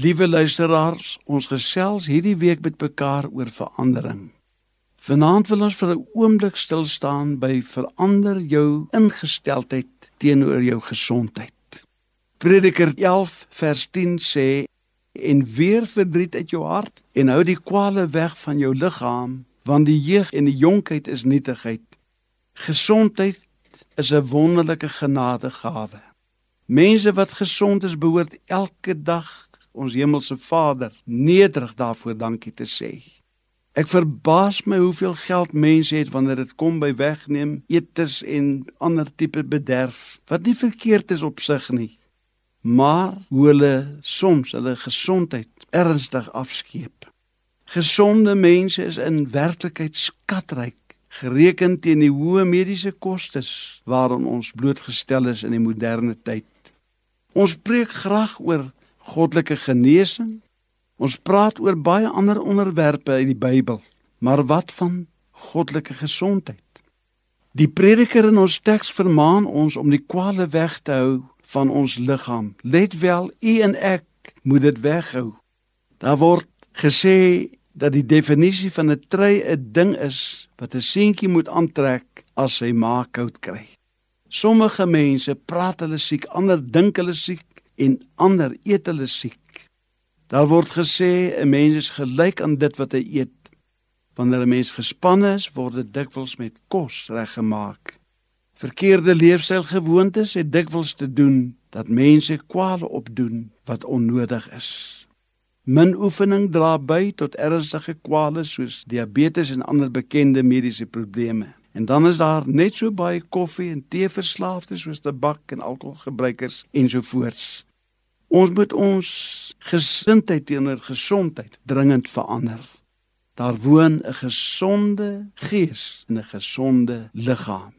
Liewe luisteraars, ons gesels hierdie week met mekaar oor verandering. Vanaand wil ons vir 'n oomblik stil staan by verander jou ingesteldheid teenoor jou gesondheid. Prediker 11 vers 10 sê en weer verdriet uit jou hart en hou die kwale weg van jou liggaam want die jeug en die jonkheid is nietigheid. Gesondheid is 'n wonderlike genadegawe. Mense wat gesond is behoort elke dag ons hemelse Vader nederig daarvoor dankie te sê. Ek verbaas my hoeveel geld mense het wanneer dit kom by wegneem etes en ander tipe bederf wat nie verkeerd is op sig nie, maar hoe hulle soms hulle gesondheid ernstig afskeep. Gesonde mense is in werklikheid skatryk gereken teen die hoë mediese kostes waaraan ons blootgestel is in die moderne tyd. Ons preek graag oor goddelike genesing. Ons praat oor baie ander onderwerpe uit die Bybel, maar wat van goddelike gesondheid? Die prediker in ons teks vermaan ons om die kwale weg te hou van ons liggaam. Let wel, u en ek moet dit weghou. Daar word gesê dat die definisie van 'n trui 'n ding is wat 'n seentjie moet aantrek as hy maak koud kry. Sommige mense praat hulle siek, ander dink hulle siek en ander eet hulle siek. Daar word gesê 'n mens is gelyk aan dit wat hy eet. Wanneer 'n mens gespanne is, word dit dikwels met kos reggemaak. Verkeerde leefstylgewoontes het dikwels te doen dat mense kwale opdoen wat onnodig is. Min oefening dra by tot ernstige kwale soos diabetes en ander bekende mediese probleme. En dan is daar net so baie koffie en tee verslaafdes soos tabak en alkoholgebruikers ensovoorts. Ons moet ons gesindheid teenoor gesondheid dringend verander. Daar woon 'n gesonde gees in 'n gesonde liggaam.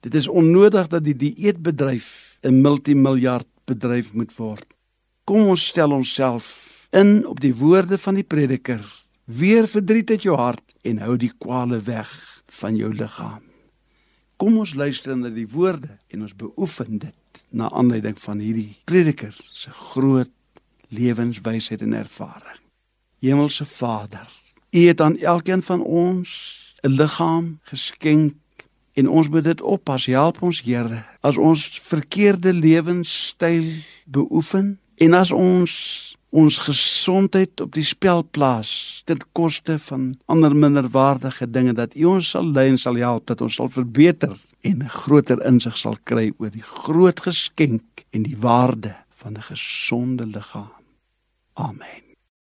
Dit is onnodig dat die dieetbedryf 'n multimiljard bedryf moet word. Kom ons stel onsself in op die woorde van die prediker: Weer verdriet uit jou hart en hou die kwale weg van jou liggaam. Kom ons luister na die woorde en ons beoefen dit na aanleiding van hierdie prediker se groot lewenswysheid en ervaring. Hemelse Vader, U het aan elkeen van ons 'n liggaam geskenk en ons moet dit oppas. Help ons, Here, as ons verkeerde lewenstyl beoefen en as ons ons gesondheid op die spel plaas ten koste van ander minderwaardige dinge dat U ons sal lei en sal help dat ons sal verbeter en 'n groter insig sal kry oor die groot geskenk en die waarde van 'n gesonde liggaam.